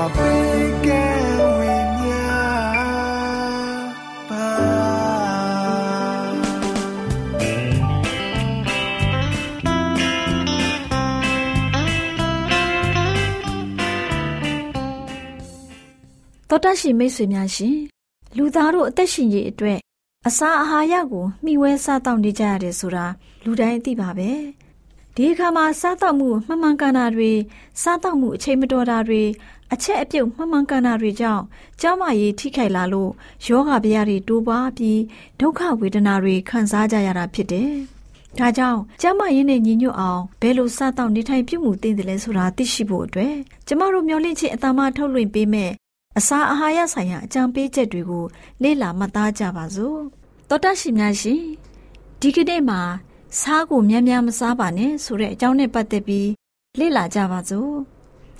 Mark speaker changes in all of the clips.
Speaker 1: တော်တရှိမိတ်ဆွေများရှင်လူသားတို့အသက်ရှင်ရေးအတွက်အစာအာဟာရကိုမျှဝဲစားတောက်နေကြရတယ်ဆိုတာလူတိုင်းသိပါပဲဒီအခါမှာစားတောက်မှုမှန်မှန်ကန်တာတွေစားတောက်မှုအချိန်မတော်တာတွေ အချက်အပြုတ်မှန်မှန်ကန်တာတွေကြောင့်ကြောက်မရည်ထိခိုက်လာလို့ယောဂဗျာတွေတိုးပွားပြီးဒုက္ခဝေဒနာတွေခံစားကြရတာဖြစ်တယ်။ဒါကြောင့်ကျမရင်းနဲ့ညီညွတ်အောင်ဘယ်လိုစားတောက်နေထိုင်ပြုမှုသင့်တယ်လဲဆိုတာသိရှိဖို့အတွက်ကျမတို့မျှဝင့်ခြင်းအတမထုတ်လွှင့်ပေးမဲ့အစာအာဟာရဆိုင်ရာအကြံပေးချက်တွေကိုလေ့လာမှတ်သားကြပါစို့။သောတရှိများရှင်ဒီကနေ့မှာစားကိုများများမစားပါနဲ့ဆိုတဲ့အကြောင်းနဲ့ပတ်သက်ပြီးလေ့လာကြပါစို့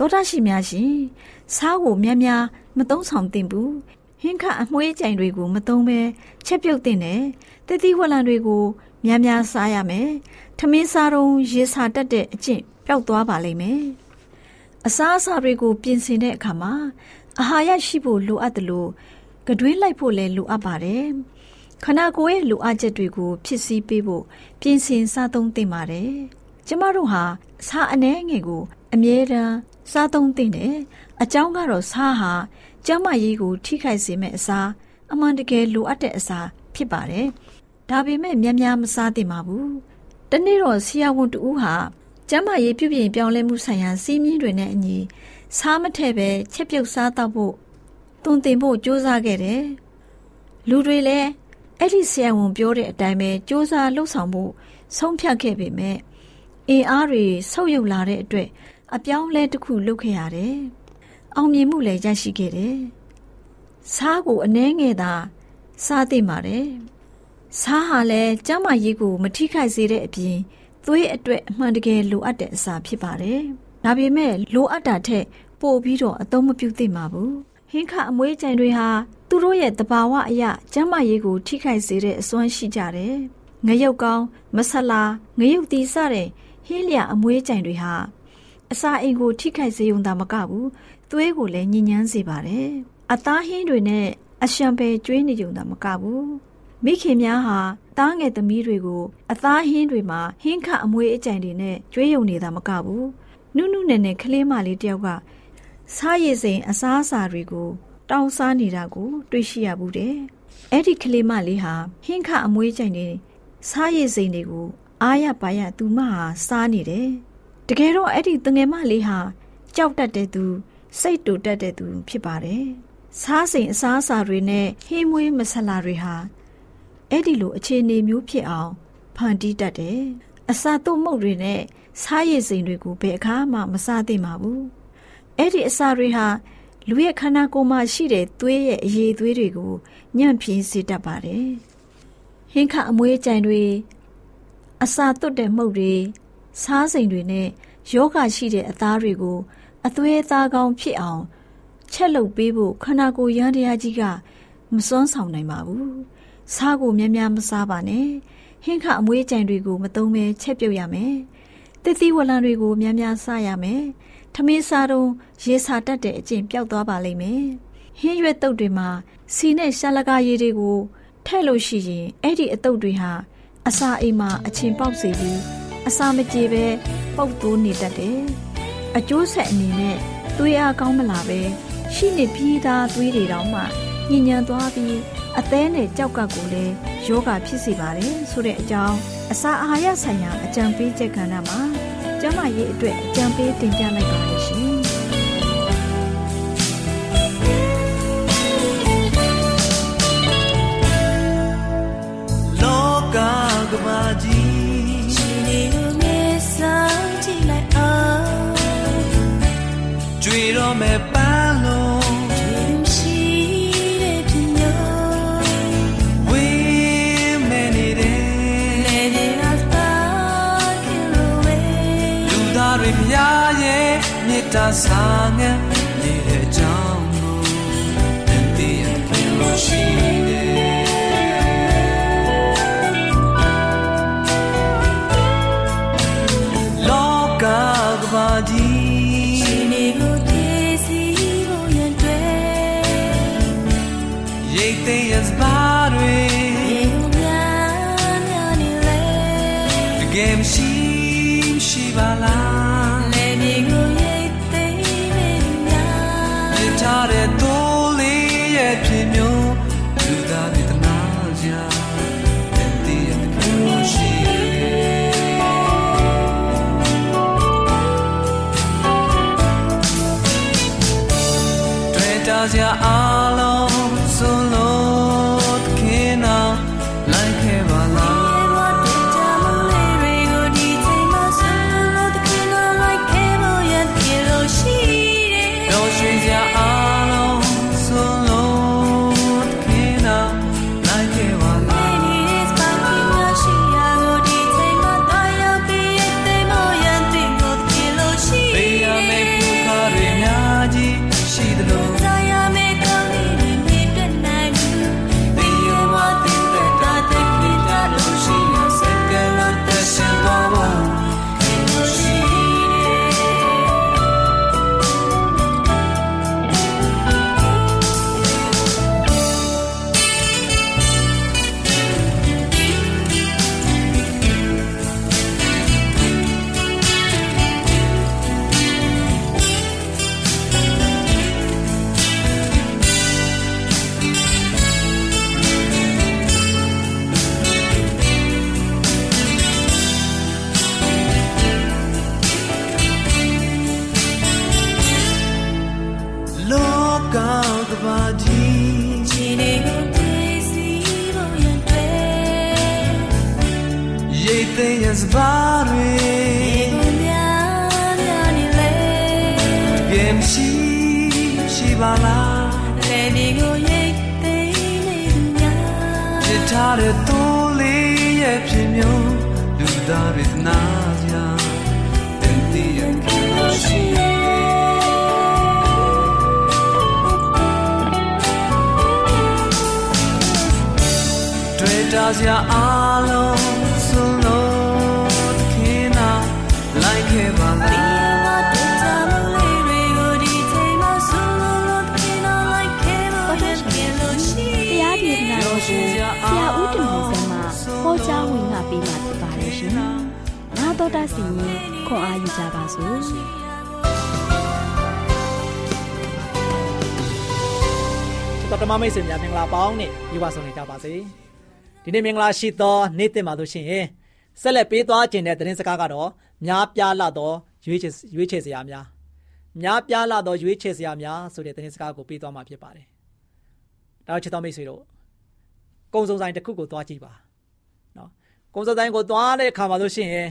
Speaker 1: သောတာရှိများရှင်စားကိုများများမသုံးဆောင်သင့်ဘူးဟင်းခအမွှေးကြိုင်တွေကိုမသုံးဘဲချက်ပြုတ်တင်တယ်တတိဝလံတွေကိုများများစားရမယ်ထမင်းစားတော့ရေစာတက်တဲ့အကျင့်ပျောက်သွားပါလိမ့်မယ်အစားအစာတွေကိုပြင်ဆင်တဲ့အခါမှာအာဟာရရှိဖို့လိုအပ်တယ်လို့ကတွင်းလိုက်ဖို့လည်းလိုအပ်ပါတယ်ခန္ဓာကိုယ်ရဲ့လိုအပ်ချက်တွေကိုဖြစ်စည်းပေးဖို့ပြင်ဆင်စားသုံးသင့်ပါတယ်။ကျမတို့ဟာစားအနှဲငယ်ကိုအမြဲတမ်း စားသုံးသင့်တယ်။အကြောင်းကတော့စားဟာကျန်းမာရေးကိုထိခိုက်စေမယ့်အစာအမှန်တကယ်လိုအပ်တဲ့အစာဖြစ်ပါတယ်။ဒါပေမဲ့များများမစားသင့်ပါဘူး။တနေ့တော့ဆရာဝန်တူဟာကျန်းမာရေးပြုပြင်ပြောင်းလဲမှုဆိုင်ရာစီးမြင်တွေနဲ့အညီစားမထည့်ပဲချက်ပြုတ်စားတော့ဖို့သွန်သင်ဖို့ကြိုးစားခဲ့တယ်။လူတွေလည်းအဲ့ဒီဆရာဝန်ပြောတဲ့အတိုင်းပဲစ조사လှုပ်ဆောင်ဖို့ဆုံးဖြတ်ခဲ့ပေမဲ့အင်အားတွေဆုတ်ယုတ်လာတဲ့အတွက် အပြောင်းလဲတစ်ခုလုပ်ခဲ့ရတယ်။အောင်မြင်မှုလည်းရရှိခဲ့တယ်။စားကိုအနှဲငယ်သာစားသိပါတယ်။စားဟာလည်းကျန်းမာရေးကိုမထိခိုက်စေတဲ့အပြင်သွေးအတွက်အမှန်တကယ်လိုအပ်တဲ့အစာဖြစ်ပါတယ်။ဒါပေမဲ့လိုအပ်တာထက်ပိုပြီးတော့အသုံးမပြုသင့်ပါဘူး။ဟင်းခအမွေးကြိမ်တွေဟာသူတို့ရဲ့တဘာဝအရာကျမ်းမာရေးကိုထိခိုက်စေတဲ့အစွမ်းရှိကြတယ်။ငရုတ်ကောင်းမဆလာငရုတ်တီစတဲ့ဟင်းလျာအမွေးကြိုင်တွေဟာ အစာအိမ်ကိုထိခိုက်စေုံသာမကဘူးသွေးကိုလည်းညဉ့်ညမ်းစေပါတယ်။အသားဟင်းတွေနဲ့အရှံပယ်ကျွေးနေကြုံသာမကဘူးမိခင်များဟာသားငယ်သမီးတွေကိုအသားဟင်းတွေမှာဟင်းခအမွေးအကြိုင်တွေနဲ့ကျွေးယုံနေတာမကဘူးနုနုနယ်နယ်ကလေးမလေးတယောက်ကစားရည်စိန်အစားအစာတွေကိုတောင်းစားနေတာကို တွေ့ရှိရဘူးတဲ့။အဲ့ဒီကလေးမလေးဟာဟင်းခအမွေးကြိုင်နေစားရည်စိန်တွေကိုအားရပါရသူမဟာစားနေတယ်။ တကယ်တော့အဲ့ဒီတငယ်မလေးဟာကြောက်တတ်တဲ့သူ စိတ်တူတတ်တဲ့သူဖြစ်ပါတယ်။စားစိန်အစားအစာတွေနဲ့ဟင်းမွေးမဆလာတွေဟာအဲ့ဒီလိုအခြေအနေမျိုးဖြစ်အောင်ဖန်တီးတတ်တယ်။အစာတုပ်မုတ်တွေနဲ့စားရည်စိန်တွေကိုဘယ်အခါမှမစားသင့်ပါဘူး။အဲ့ဒီအစာတွေဟာလူရဲ့ခန္ဓာကိုယ်မှာရှိတဲ့သွေးရဲ့အရည်သွေးတွေကိုညံ့ဖျင်းစေတတ်ပါတယ်။ဟင်းခအမွေးကြိုင်တွေအစာသွတ်တဲ့မှုတ်တွေ စားစိမ်တွေနဲ့ယောဂရှိတဲ့အသားတွေကို အသွေးသားကောင်းဖြစ်အောင်ချက်လုပ်ပေးဖို့ခန္ဓာကိုယ်ရန်တရားကြီးကမစွမ်းဆောင်နိုင်ပါဘူး။စားကိုများများမစားပါနဲ့။ဟင်းခအမွေးကြံတွေကိုမသုံးဘဲချက်ပြုတ်ရမယ်။တစ်သီးဝလံတွေကိုများများစားရမယ်။ထမင်းစားတော့ရေစာတတ်တဲ့အကျင့်ပျောက်သွားပါလိမ့်မယ်။ဟင်းရွက်တုပ်တွေမှာစီနဲ့ရှာလကာရည်တွေကိုထည့်လို့ရှိရင်အဲ့ဒီအတုပ်တွေဟာအစာအိမ်မှာအချင်းပေါက်စေပြီး အစာမကြေပဲပုတ်တိုးနေတတ်တယ်။အကျိုးဆက်အနေနဲ့သွေးအားကောင်းမလာပဲရှိနေပြီးသားသွေးတွေတောင်မှညဉ့်ညံသွားပြီးအသေးနဲ့ကြောက်ကပ်ကိုလည်းယောဂဖြစ်စေပါတယ်ဆိုတဲ့အကြောင်းအစာအာဟာရဆိုင်ရာအကြံပေးချက်ကဏ္ဍမှာကျမရဲ့အတွက်အကြံပေးတင်ပြလိုက်ပါရရှင်
Speaker 2: လောကကမာကြီး တော့မဲ့ပန်းလုံး
Speaker 3: ရှင်ရှိတဲ့ပြညော
Speaker 2: ဝင်းမဲနေတယ်
Speaker 3: လေဒီအစပါကီလိုဝေ
Speaker 2: လူသားတွေဖျားရဲ့မေတ္တာစာငတ်နေတဲ့ကြောင်းကိုတည်တည်ရခင်လို့ရှိ တွေ့ လူသားတွေ
Speaker 3: သနာ
Speaker 2: ကြတဲ့တည်းရဲ့ခ
Speaker 4: ခွန်အားယူကြပါစို့။
Speaker 5: တော်တမမိတ်ဆွေများမင်္ဂလာပေါင်းနဲ့ယူပါဆောင်နေကြပါစေဒီနေ့မင်္ဂလာရှိသောနေ့တင်ပါလို့ရှိရင်ဆက်လက်ပေးသွားခြင်းတဲ့သတင်းစကားကတော့များပြားလာသောရွေးချယ်ရွေးချယ်စရာများများပြားလာသောရွေးချယ်စရာများဆိုတဲ့သတင်းစကားကိုပေးသွားမှာဖြစ်ပါတယ်ဒါတော့ချစ်တော်မိတ်ဆွေတို့ကုံစုံဆိုင်တစ်ခုကိုသွားကြည့်ပါနော်ကုံစုံဆိုင်ကိုသွားတဲ့အခါမှာလို့ရှိရင်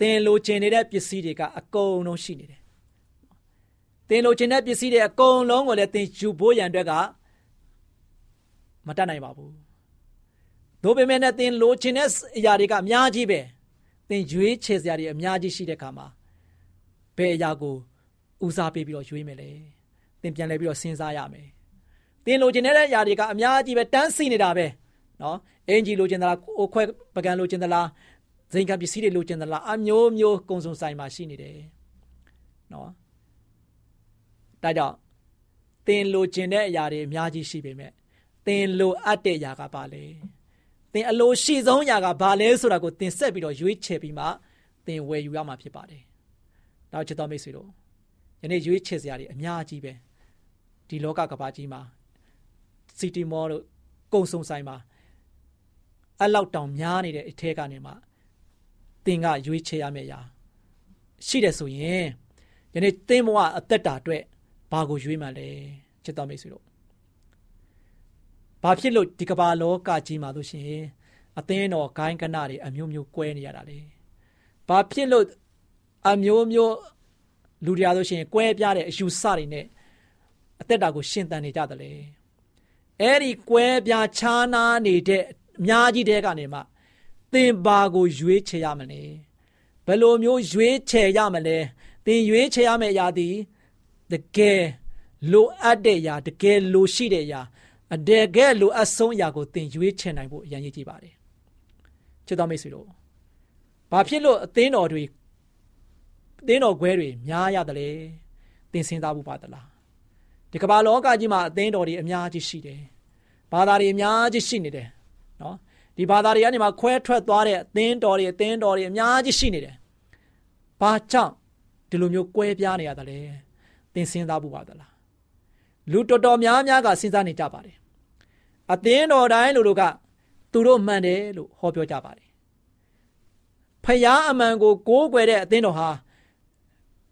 Speaker 5: သင်လိုချင်နေတဲ့ပစ္စည်းတွေကအကုန်လုံးရှိနေတယ်သင်လိုချင်တဲ့ပစ္စည်းတွေအကုန်လုံးကိုလည်းသင်ယူဖို့ရန်အတွက်ကမတတ်နိုင်ပါဘူး။ဒါပေမဲ့လည်းသင်လိုချင်တဲ့အရာတွေကအများကြီးပဲ။သင်ရွေးချယ်စရာတွေအများကြီးရှိတဲ့အခါမှာဘယ်အရာကိုဦးစားပေးပြီးတော့ရွေးမယ်လေသင်ပြန်လဲပြီးတော့စဉ်းစားရမယ်သင်လိုချင်တဲ့ຢာတွေကအများကြီးပဲတန်းစီနေတာပဲနော်အင်ဂျီလိုချင်သလားအိုခွဲပကံလိုချင်သလား ဇိမ်ခံပစ္စည်းတွေလိုချင်သလားအမျိုးမျိုးကုံစုံဆိုင်မှာရှိနေတယ်နော်ဒါကြောင့်သင်လိုချင်တဲ့အရာတွေအများကြီးရှိပေမဲ့သင်လိုအပ်တဲ့အရာကဘာလဲသင်အလိုရှိဆုံးအရာကဘာလဲဆိုတာကိုသင်ဆက်ပြီးတော့ရွေးချယ်ပြီးမှသင်ဝယ်ယူရမှာဖြစ်ပါတယ်။နောက်ချစ်တော်မိတ်ဆွေတို့ယနေ့ရွေးချယ်စရာတွေအများကြီးပဲဒီလောကကမ္ဘာကြီးမှာစီတီမောတို့ကုံစုံဆိုင်မှာအလောက်တောင်များနေတဲ့အထက်ကနေမှ သင်ကရွေးချယ်ရမယ့်အရာရှိတယ်ဆိုရင်ယနေ့သင်ဘဝအသက်တာအတွက်ဘာကိုရွေးမှလဲချစ်တော်မိတ်ဆွေတို့ဘာဖြစ်လို့ဒီကမ္ဘာလောကကြီးမှာလို့ရှိရင်အသင်းတော်ဂိုင်းကနတွေအမျိုးမျိုးကွဲနေရတာလေဘာဖြစ်လို့အမျိုးမျိုးလူတွေအားလို့ရှိရင်ကွဲပြားတဲ့အယူဆတွေနဲ့အသက်တာကိုရှင်သန်နေကြတယ်လေအဲ့ဒီကွဲပြားခြားနားနေတဲ့အများကြီးတဲကနေမှ သင်ဘာကိုရွေးချယ်ရမလဲဘယ်လိုမျိုးရွေးချယ်ရမလဲသင်ရွေးချယ်ရမယ့်အရာဒီတကယ်လိုအပ်တဲ့အရာတကယ်လိုရှိတဲ့အရာအတကယ်လိုအပ်ဆုံးအရာကိုသင်ရွေးချယ်နိုင်ဖို့အရင်ရည်ကြည့်ပါတယ်ချစ်တော်မိတ်ဆွေတို့ဘာဖြစ်လို့အသင်းတော်တွေအသင်းတော်ခွဲတွေများရတယ်လဲသင်စဉ်းစားဖို့ပါသလားဒီကမ္ဘာလောကကြီးမှာအသင်းတော်တွေအများကြီးရှိတယ်ဘာသာတွေအများကြီးရှိနေတယ်နော် ဒီဘာသာတွေကနေမှခွဲထွက်သွားတဲ့အသင်းတော်တွေအသင်းတော်တွေအများကြီးရှိနေတယ်ဘာကြောင့်ဒီလိုမျိုးကွဲပြားနေရတယ်လဲသင်စဉ်းစားဖို့ပါသလားလူတော်တော်များများကစဉ်းစားနေကြပါတယ်အသင်းတော်တိုင်းလူတို့ကသူတို့မှန်တယ်လို့ဟောပြောကြပါတယ်ဖယားအမှန်ကိုကိုးကွယ်တဲ့အသင်းတော်ဟာ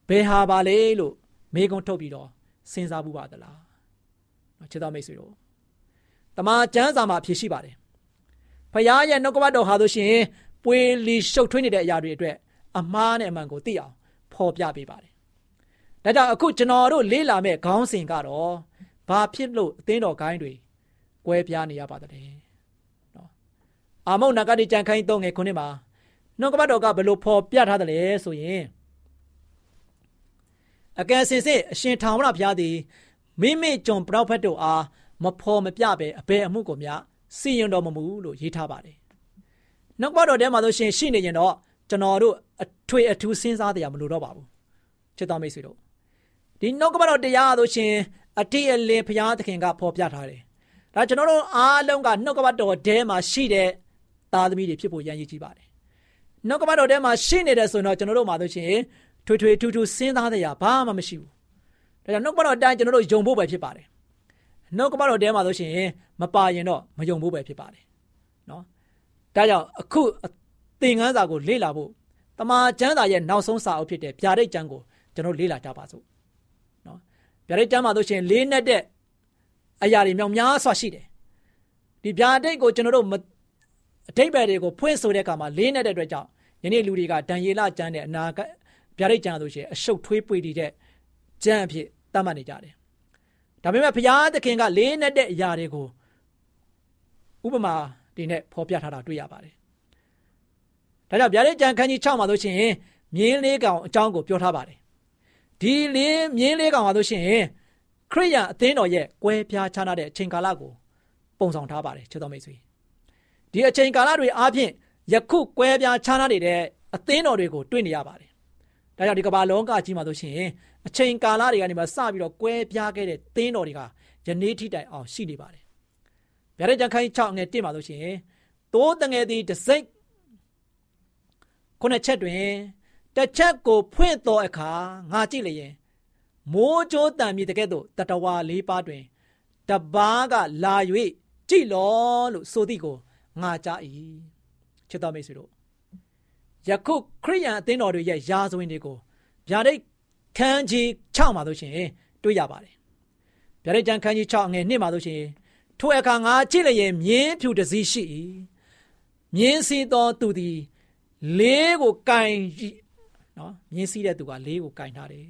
Speaker 5: ဘယ်ဟာပါလဲလို့မေးခွန်းထုတ်ပြီးတော့စဉ်းစားဖို့ပါသလားချစ်တော်မိတ်ဆွေတို့တမန်ကျမ်းစာမှာဖြေရှိပါတယ် ဖယားရဲ့နှုတ်ကပတ်တော်ဟာဆိုရှင်ပွေလီရှုပ်ထွေးနေတဲ့အရာတွေအတွက်အမှားနဲ့အမှန်ကိုသိအောင်ဖော်ပြပေးပါတယ်ဒါကြောင့်အခုကျွန်တော်တို့လေ့လာမဲ့ခေါင်းစဉ်ကတော့ဘာဖြစ်လို့အသင်းတော်ဂိုင်းတွေကွဲပြားနေရပါသလဲနော်အာမုန်နဂတိကြံခိုင်းတော့ငယ်ခုနှစ်မှာနှုတ်ကပတ်တော်ကဘယ်လိုဖော်ပြထားသလဲဆိုရင်အကယ်စင်စစ်အရှင်ထာဝရဘုရားသည်မိမိကျွန်ပရောဖက်တို့အားမဖော်မပြပဲအဘယ်အမှုကိုမျှ စီရင်တော်မမူလို့ရေးထားပါတယ်နှုတ်ကပတ်တော်ထဲမှာဆိုရှင်ရှိနေရင်တော့ကျွန်တော်တို့အထွေအထူးစဉ်းစားတရားမလိုတော့ပါဘူးချစ်တော်မိတ်ဆွေတို့ဒီနှုတ်ကပတ်တော်တရားဆိုရှင်အတိအလင်းဘုရားသခင်ကဖော်ပြထားတယ်ဒါကျွန်တော်တို့အားလုံးကနှုတ်ကပတ်တော်ထဲမှာရှိတဲ့သားသမီးတွေဖြစ်ဖို့ရည်ရည်ကြီးပါတယ်နှုတ်ကပတ်တော်ထဲမှာရှိနေတယ်ဆိုတော့ကျွန်တော်တို့မှာဆိုရှင်ထွေထွေထူးထူးစဉ်းစားတဲ့အရာဘာမှမရှိဘူးဒါကြောင့်နှုတ်ကပတ်တော်အတိုင်းကျွန်တော်တို့ယုံဖို့ပဲဖြစ်ပါတယ် နှုတ်ကပတ်တော်ထဲမှာဆိုရှင်မပါရင်တော့မယုံဖို့ပဲဖြစ်ပါတယ်နော်ဒါကြောင့်အခုသင်ခန်းစာကိုလေ့လာဖို့တမန်ကျမ်းစာရဲ့နောက်ဆုံးစာအုပ်ဖြစ်တဲ့ဗျာဒိတ်ကျမ်းကိုကျွန်တော်လေ့လာကြပါစို့နော်ဗျာဒိတ်ကျမ်းမှာဆိုရှင်လေးနဲ့တဲ့အရာတွေမြောက်များစွာရှိတယ်ဒီဗျာဒိတ်ကိုကျွန်တော်တို့အတိတ်ပဲတွေကိုဖွင့်ဆိုတဲ့အခါမှာလေးနဲ့တဲ့အတွက်ကြောင့်ယနေ့လူတွေကဒံယေလကျမ်းနဲ့အနာဂတ်ဗျာဒိတ်ကျမ်းဆိုရှင်အရှုပ်ထွေးပွေတည်တဲ့ကျမ်းအဖြစ်သတ်မှတ်နေကြတယ် ဒါပေမဲ့ဘုရားသခင်ကလေးနဲ့တဲ့အရာတွေကိုဥပမာဒီနဲ့ဖော်ပြထားတာတွေ့ရပါတယ်ဒါကြောင့်ဗျာဒိတ်ကျမ်းခန်းကြီး6မှာဆိုရှင်မြင်းလေးကောင်အကြောင်းကိုပြောထားပါတယ်ဒီလေးမြင်းလေးကောင်ပါဆိုရှင်ခရိယန်အသင်းတော်ရဲ့ကွဲပြားခြားနာတဲ့အချိန်ကာလကိုပုံဆောင်ထားပါတယ်ချစ်တော်မိတ်ဆွေဒီအချိန်ကာလတွေအားဖြင့်ယခုကွဲပြားခြားနာနေတဲ့အသင်းတော်တွေကိုတွေ့နေရပါတယ် ဒါကြောင့်ဒီကမ္ဘာလောကကြီးမှာဆိုရှင်အချိန်ကာလတွေကနေမှစပြီးတော့ကွဲပြားခဲ့တဲ့သင်းတော်တွေကယနေ့ထိတိုင်အောင်ရှိနေပါတယ်ဗျာဒိတ်ကျမ်းခန်းကြီး6ငယ်1မှာဆိုရှင်သိုးတငယ်သည်တစိမ့်ခုနှစ်ချက်တွင်တစ်ချက်ကိုဖွင့်သောအခါငါကြည့်လျင်မိုးကြိုးတံမြည်တကဲ့သို့တတဝါလေးပါးတွင်တပားကလာ၍ကြည်လောလို့ဆိုသည်ကိုငါကြား၏ချစ်တော်မိတ်ဆွေတို့ ယခုခရိယန်အသင်းတော်တွေရဲ့ယာဇဝင်တွေကိုဗျာဒိတ်ခန်းကြီး6မှာလို့ရှိရင်တွေ့ရပါတယ်ဗျာဒိတ်ကျမ်းခန်းကြီး6ငယ်1မှာလို့ရှိရင်ထိုအခါငါကြည့်လျင်မြင်းဖြူတစည်းရှိ၏မြင်းစီသောသူသည်လေးကိုကင်နော်မြင်းစည်းတဲ့သူကလေးကိုကင်ထားတယ်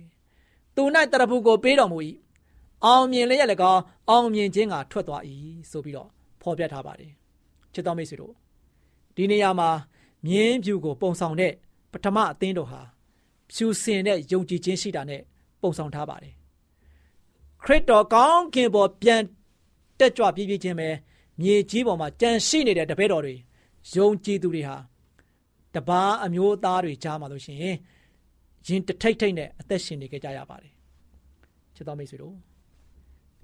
Speaker 5: သူ၌တရဖူကိုပေးတော်မူ၏အောင်မြင်လျက်လည်းကောအောင်မြင်ခြင်းကထွက်သွား၏ဆိုပြီးတော့ဖော်ပြထားပါတယ်ချစ်တော်မိတ်ဆွေတို့ဒီနေရာမှာ မြင်းဖြူကိုပုံဆောင်တဲ့ပထမအသင်းတော်ဟာဖြူစင်တဲ့ယုံကြည်ခြင်းရှိတာနဲ့ပုံဆောင်ထားပါတယ်ခရစ်တော်ကောင်းခင်ပေါ်ပြန်တက်ကြွပြည့်ပြည့်ချင်းပဲမြေကြီးပေါ်မှာကြံရှိနေတဲ့တပည့်တော်တွေယုံကြည်သူတွေဟာတပားအမျိုးသားတွေကြားမှာလို့ရှိရင်ရင်တထိတ်ထိတ်နဲ့အသက်ရှင်နေကြကြရပါတယ်ချစ်တော်မိတ်ဆွေတို့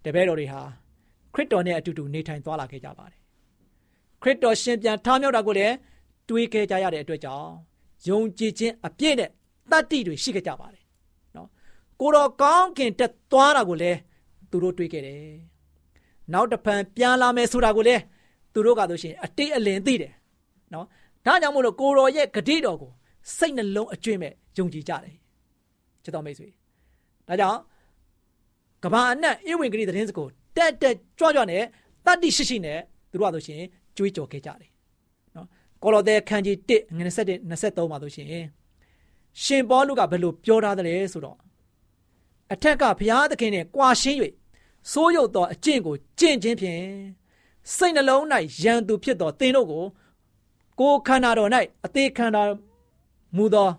Speaker 5: တပည့်တော်တွေဟာခရစ်တော်နဲ့အတူတူနေထိုင်သွားလာခဲ့ကြပါတယ်ခရစ်တော်ရှင်ပြန်ထမြောက်တာကိုလည်း တွေးခဲ့ကြရတဲ့အတွက်ကြောင့်ယုံကြည်ခြင်းအပြည့်နဲ့တတ္တိတွေရှိခဲ့ကြပါတယ်နော်ကိုတော်ကောင်းခင်တက်သွားတာကိုလည်းသူတို့တွေးခဲ့တယ်နောက်တစ်ဖန်ပြန်လာမယ်ဆိုတာကိုလည်းသူတို့ကဆိုရှင်အတိတ်အလင်သိတယ်နော်ဒါကြောင့်မို့လို့ကိုတော်ရဲ့ဂတိတော်ကိုစိတ်နှလုံးအကျွင့်မဲ့ယုံကြည်ကြတယ်ချစ်တော်မိတ်ဆွေဒါကြောင့်ကဘာအနက်ဧဝံဂေလိသတင်းစကိုတက်တက်ကြွကြွနဲ့တတ္တိရှိရှိနဲ့သူတို့ကဆိုရှင်ကြွေးကြော်ခဲ့ကြတယ်နော် ကောလောသဲခန်းကြီး1ငွေ27 23မှာဆိုရှင်ရှင်ပေါလုကဘယ်လိုပြောထားသလဲဆိုတော့အထက်ကဘုရားသခင်နဲ့ကြွာရှင်း၍စိုးရုပ်သောအကျင့်ကိုကျင့်ခြင်းဖြင့်စိတ်နှလုံး၌ယံသူဖြစ်သောသင်တို့ကိုကိုယ်ခန္ဓာတော်၌အသေးခန္ဓာမူသော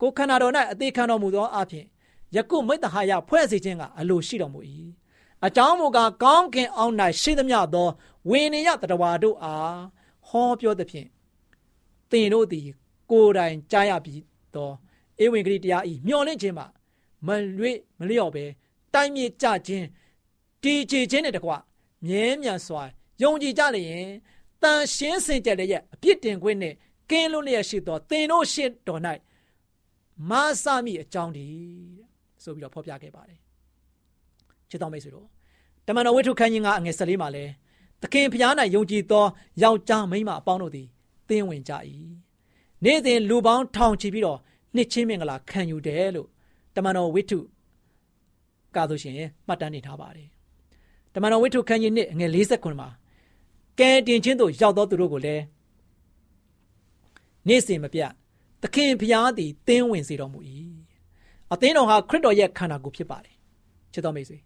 Speaker 5: ကိုယ်ခန္ဓာတော်၌အသေးခံတော်မူသောအဖြစ်ယခုမိတ္တဟာယဖွဲ့စည်းခြင်းကအလိုရှိတော်မူ၏အကြောင်းမူကားကောင်းကင်အောင်၌ရှိသမျှသောဝိနည်းတတဝါတို့အား ဟောပြောသဖြင့်သင်တို့သည်ကိုယ်တိုင်ကြားရပြီးသောဧဝံဂေလိတရားဤမျှော်လင့်ခြင်းမှာမလွေ့မလျော့ပဲတိုင်းမြေကြခြင်းတည်ကြည်ခြင်းနဲ့တကွမြဲမြံစွာယုံကြည်ကြလျင်တန်ရှင်းစင်ကြယ်ရဲ့အပြစ်တင်ခွင့်နဲ့ကင်းလွတ်လျက်ရှိသောသင်တို့ရှေ့တော်၌မာစမိအကြောင်းဒီဆိုပြီးတော့ဖော်ပြခဲ့ပါတယ်ချစ်တော်မိတ်ဆွေတို့တမန်တော်ဝိထုခန်းကြီးကအငယ်၁၄မှာလဲ သခင်ဖျား၌ယုံကြည်သောယောက်ျားမိန်းမအပေါင်းတို့သည်သင်ဝင်ကြ၏နေ့စဉ်လူပေါင်းထောင်ချီပြီးတော့နှစ်ချင်းမင်္ဂလာခံယူတယ်လို့တမန်တော်ဝိထုကဆိုရှင်မှတ်တမ်းနေထားပါတယ်တမန်တော်ဝိထုခန်းကြီးနှစ်အငယ်49မှာကဲတင်ချင်းတို့ရောက်သောသူတို့ကိုလည်းနေ့စဉ်မပြတ်သခင်ဖျားသည်သင်ဝင်စေတော်မူ၏အသင်းတော်ဟာခရစ်တော်ရဲ့ခန္ဓာကိုယ်ဖြစ်ပါတယ်ချစ်တော်မိတ်ဆွေ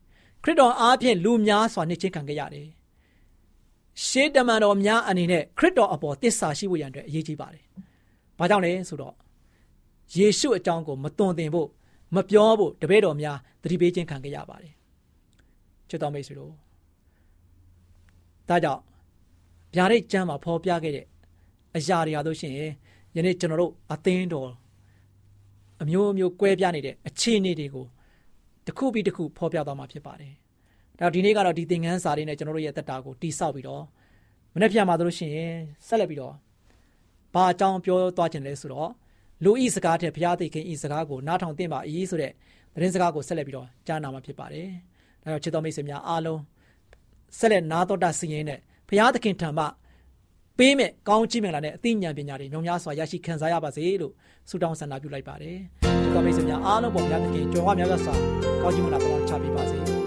Speaker 5: ခရစ်တော်အားဖြင့်လူများစွာနှစ်ချင်းခံခဲ့ရတယ် ရှေးတမန်တော်များအနေနဲ့ခရစ်တော်အပေါ်တစ္ဆာရှိဖို့ရန်အတွက်အရေးကြီးပါတယ်ဘာကြောင့်လဲဆိုတော့ယေရှုအကြောင်းကိုမသွန်သင်ဖို့မပြောဖို့တပည့်တော်များသတိပေးခြင်းခံခဲ့ရပါတယ်ချစ်တော်မိတ်ဆွေတို့ဒါကြောင့်ဗျာဒိတ်ကျမ်းမှာဖော်ပြခဲ့တဲ့အရာတွေအားလို့ရှိရင်ယနေ့ကျွန်တော်တို့အသင်းတော်အမျိုးမျိုးကွဲပြားနေတဲ့အခြေအနေတွေကိုတစ်ခုပြီးတစ်ခုဖော်ပြသွားမှာဖြစ်ပါတယ်။ ဒါဒီနေ့ကတော့ဒီသင်ခန်းစာလေးနဲ့ကျွန်တော်တို့ရဲ့တက်တာကိုတိဆောက်ပြီးတော့မနေ့ပြန်มาလို့ရှိရင်ဆက်လက်ပြီးတော့ဘာအကြောင်းပြောသွားခြင်းလဲဆိုတော့လူဤစကားတဲ့ဘုရားသခင်ဤစကားကိုနားထောင်သင့်ပါ၏ဆိုတဲ့သတင်းစကားကိုဆက်လက်ပြီးတော့ကြားနာမှာဖြစ်ပါတယ်။ဒါကြောင့်ချစ်တော်မိတ်ဆွေများအားလုံးဆက်လက်နားတော်တာစီရင်နဲ့ဘုရားသခင်ထံမှပေးမဲ့ကောင်းချီးမင်္ဂလာနဲ့အသိဉာဏ်ပညာတွေညောင်များစွာရရှိခံစားရပါစေလို့ဆုတောင်းဆန္ဒပြုလိုက်ပါတယ်။ဒီကမိတ်ဆွေများအားလုံးပေါ်ဘုရားသခင်ကြွယ်ဝများစွာကောင်းချီးမင်္ဂလာပေါင်းချပေးပါစေ။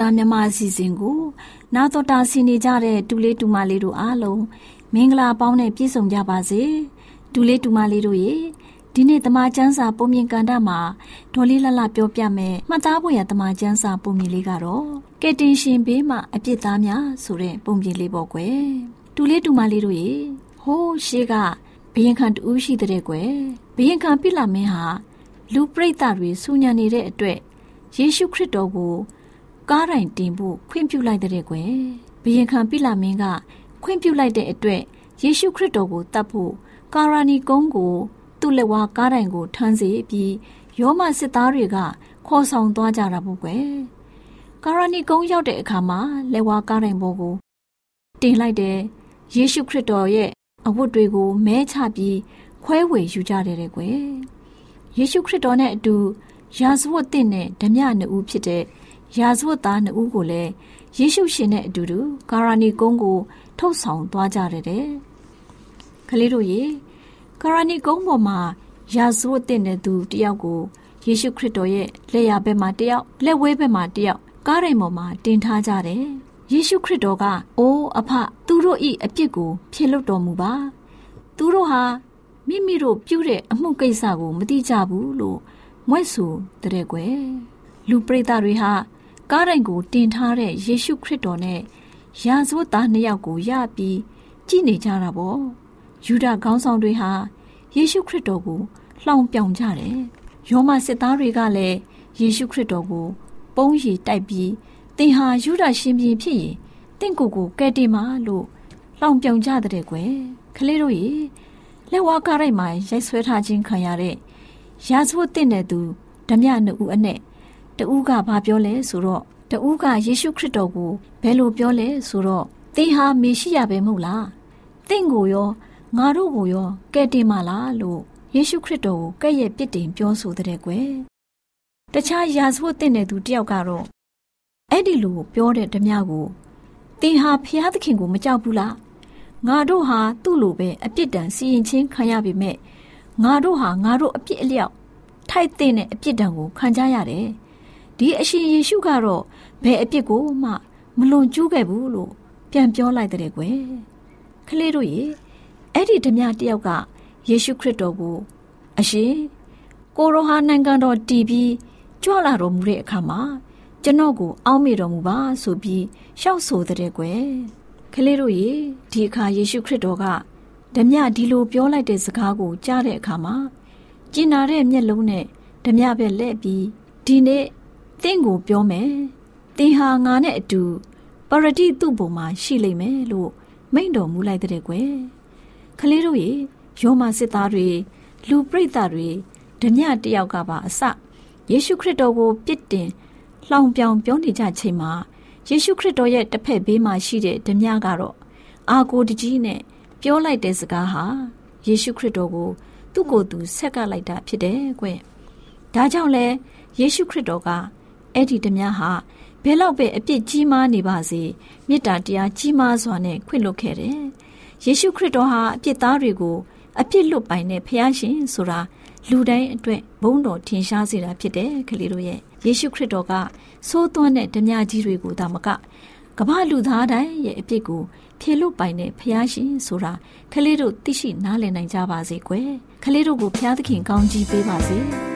Speaker 1: လင့်ချင်းအသားမြမအစီအစဉ်ကိုနာတော်တာဆင်နေကြတဲ့တူလေးတူမလေးတို့အားလုံးမင်္ဂလာပေါင်းနဲ့ပြည့်စုံကြပါစေတူလေးတူမလေးတို့ရေဒီနေ့တမချန်းစာပုံမြင်ကန်တာမှာဒေါ်လေးလလပြောပြမယ်မှတ်သားဖို့ရတမချန်းစာပုံမြင်လေးကတော့ကဲတင်ရှင်ဘေးမှာအပြစ်သားများဆိုတဲ့ပုံမြင်လေးပေါ့ကွယ်တူလေးတူမလေးတို့ရေဟိုးရှေးကဘယင်ခံတူးရှိတဲ့ကွယ်ဘယင်ခံပြစ်လာမင်းဟာလူပရိသတ်တွေစူညံနေတဲ့အတွက်ယေရှုခရစ်တော်ကို ကားတိုင်တင်ဖို့ခွင့်ပြုလိုက်တဲ့ကွယ်ဘယင်ခံပိလာမင်းကခွင့်ပြုလိုက်တဲ့အတွက်ယေရှုခရစ်တော်ကိုတတ်ဖို့ကာရာနီကုန်းကိုသူ့လက်ဝါးကားတိုင်ကိုထမ်းစေပြီးယောမစစ်သားတွေကခေါ်ဆောင်သွားကြတာပေါ့ကွယ်ကာရာနီကုန်းရောက်တဲ့အခါမှာလက်ဝါးကားတိုင်ပေါ်ကိုတင်လိုက်တဲ့ယေရှုခရစ်တော်ရဲ့အဝတ်တွေကိုမဲချပြီးခွဲဝေယူကြတယ်တဲ့ကွယ်ယေရှုခရစ်တော်နဲ့အတူယာဇဝတ်တဲ့နဲ့ဓမြနှစ်ဦးဖြစ်တဲ့ ရာဇဝတ်သားနှစ်ဦးကိုလည်းယေရှုရှင်နဲ့အတူတူကာရာနီကုန်းကိုထုတ်ဆောင်သွားကြတယ်တဲ့။ကလေးတို့ရေကာရာနီကုန်းပေါ်မှာရာဇဝတ်တဲ့သူတယောက်ကိုယေရှုခရစ်တော်ရဲ့လက်ရဘက်မှာတယောက်လက်ဝဲဘက်မှာတယောက်ကားရိမ်ပေါ်မှာတင်ထားကြတယ်။ယေရှုခရစ်တော်ကအိုးအဖသူတို့ဤအပြစ်ကိုဖြေလွတ်တော်မူပါ။သူတို့ဟာမိမိတို့ပြုတဲ့အမှုကိစ္စကိုမသိကြဘူးလို့မွဲ့ဆိုတဲ့ကွယ်။လူပရိသတ်တွေဟာ ကားတိုင်ကိုတင်ထားတဲ့ယေရှုခရစ်တော်နဲ့ရာဇဝတ်သားနှစ်ယောက်ကိုရပြီးကြည်နေကြတာပေါ့ယူဒခေါင်းဆောင်တွေဟာယေရှုခရစ်တော်ကိုလှောင်ပြောင်ကြတယ်ယောမစစ်သားတွေကလည်းယေရှုခရစ်တော်ကို ပုံးရည်တိုက်ပြီးသင်ဟာယူဒရှင်ပြန်ဖြစ်ရင်တင့်ကိုယ်ကိုကဲတင်ပါလို့လှောင်ပြောင်ကြတဲ့ကွယ်ကလေးတို့ရေလက်ဝါးကားရိုက်မှာရိုက်ဆွဲထားခြင်းခံရတဲ့ရာဇဝတ်တဲ့သူဓမြနှစ်ဦးအနဲ့ တဦးကဘာပြောလဲဆိုတော့တဦးကယေရှုခရစ်တော်ကိုဘယ်လိုပြောလဲဆိုတော့သင်ဟာမေရှိယပဲမဟုတ်လားသင်ကိုရောငါတို့ကိုရောကဲ့တင်မလားလို့ယေရှုခရစ်တော်ကိုကဲ့ရဲ့ပြစ်တင်ပြောဆိုတဲ့ကွယ်တခြားယာဇဝတ်တဲ့သူတယောက်ကတော့အဲ့ဒီလိုပြောတဲ့ဓမြကိုသင်ဟာဖျားသခင်ကိုမကြောက်ဘူးလားငါတို့ဟာသူ့လိုပဲအပြစ်ဒဏ်စီရင်ချင်းခံရပေမဲ့ငါတို့ဟာငါတို့အပြစ်အလျောက်ထိုက်တဲ့အပြစ်ဒဏ်ကိုခံကြရတယ် ဒီအရှင်ယေရှုကတော့ဘယ်အပြစ်ကိုမှမလွန်ကျူးခဲ့ဘူးလို့ပြန်ပြောလိုက်တဲ့ကွယ်ကလေးတို့ရေအဲ့ဒီဓမြတယောက်ကယေရှုခရစ်တော်ကိုအရှင်ကိုရောဟာနိုင်ငံတော်တည်ပြီးကြွလာတော်မူတဲ့အခါမှာကျွန်တော်ကိုအောက်မေ့တော်မူပါဆိုပြီးရှောက်ဆိုတဲ့ကွယ်ကလေးတို့ရေဒီအခါယေရှုခရစ်တော်ကဓမြဒီလိုပြောလိုက်တဲ့စကားကိုကြားတဲ့အခါမှာကျင်နာတဲ့မျက်လုံးနဲ့ဓမြပဲလက်ပြီးဒီနေ့ တင့်ကိုပြောမယ်။တင်ဟာငါနဲ့အတူပရတိသူ့ဘုံမှာရှိလိမ့်မယ်လို့မိန့်တော်မူလိုက်တဲ့ကွယ်။ကလေးတို့ရေယောမစစ်သားတွေလူပရိသတ်တွေဓမြတယောက်ကပါအစယေရှုခရစ်တော်ကိုပြစ်တင်လှောင်ပြောင်ပြောနေကြချိန်မှာယေရှုခရစ်တော်ရဲ့တစ်ဖက်ဘေးမှာရှိတဲ့ဓမြကတော့အာကိုတကြီးနဲ့ပြောလိုက်တဲ့စကားဟာယေရှုခရစ်တော်ကို သူ့ကိုယ်သူဆက်ကလိုက်တာဖြစ်တယ်ကွ။ဒါကြောင့်လဲယေရှုခရစ်တော်က အဲ့ဒီဓမြဟာဘယ်လောက်ပဲအပြစ်ကြီးမားနေပါစေမေတ္တာတရားကြီးမားစွာနဲ့ခွင့်လွှတ်ခဲ့တယ်။ယေရှုခရစ်တော်ဟာအပြစ်သားတွေကိုအပြစ်လွတ်ပိုင်တဲ့ဖခင်ရှင်ဆိုတာလူတိုင်းအတွက်ဘုန်းတော်ထင်ရှားစေတာဖြစ်တယ်ကလေးတို့ရဲ့ယေရှုခရစ်တော်ကသိုးသွန်းတဲ့ဓမြကြီးတွေကိုဒါမကကမ္ဘာလူသားတိုင်းရဲ့အပြစ်ကိုဖြေလွတ်ပိုင်တဲ့ဖခင်ရှင်ဆိုတာကလေးတို့သိရှိနားလည်နိုင်ကြပါစေကွယ်ကလေးတို့ကိုဖခင်သခင်ကောင်းကြီးပေးပါစေ။။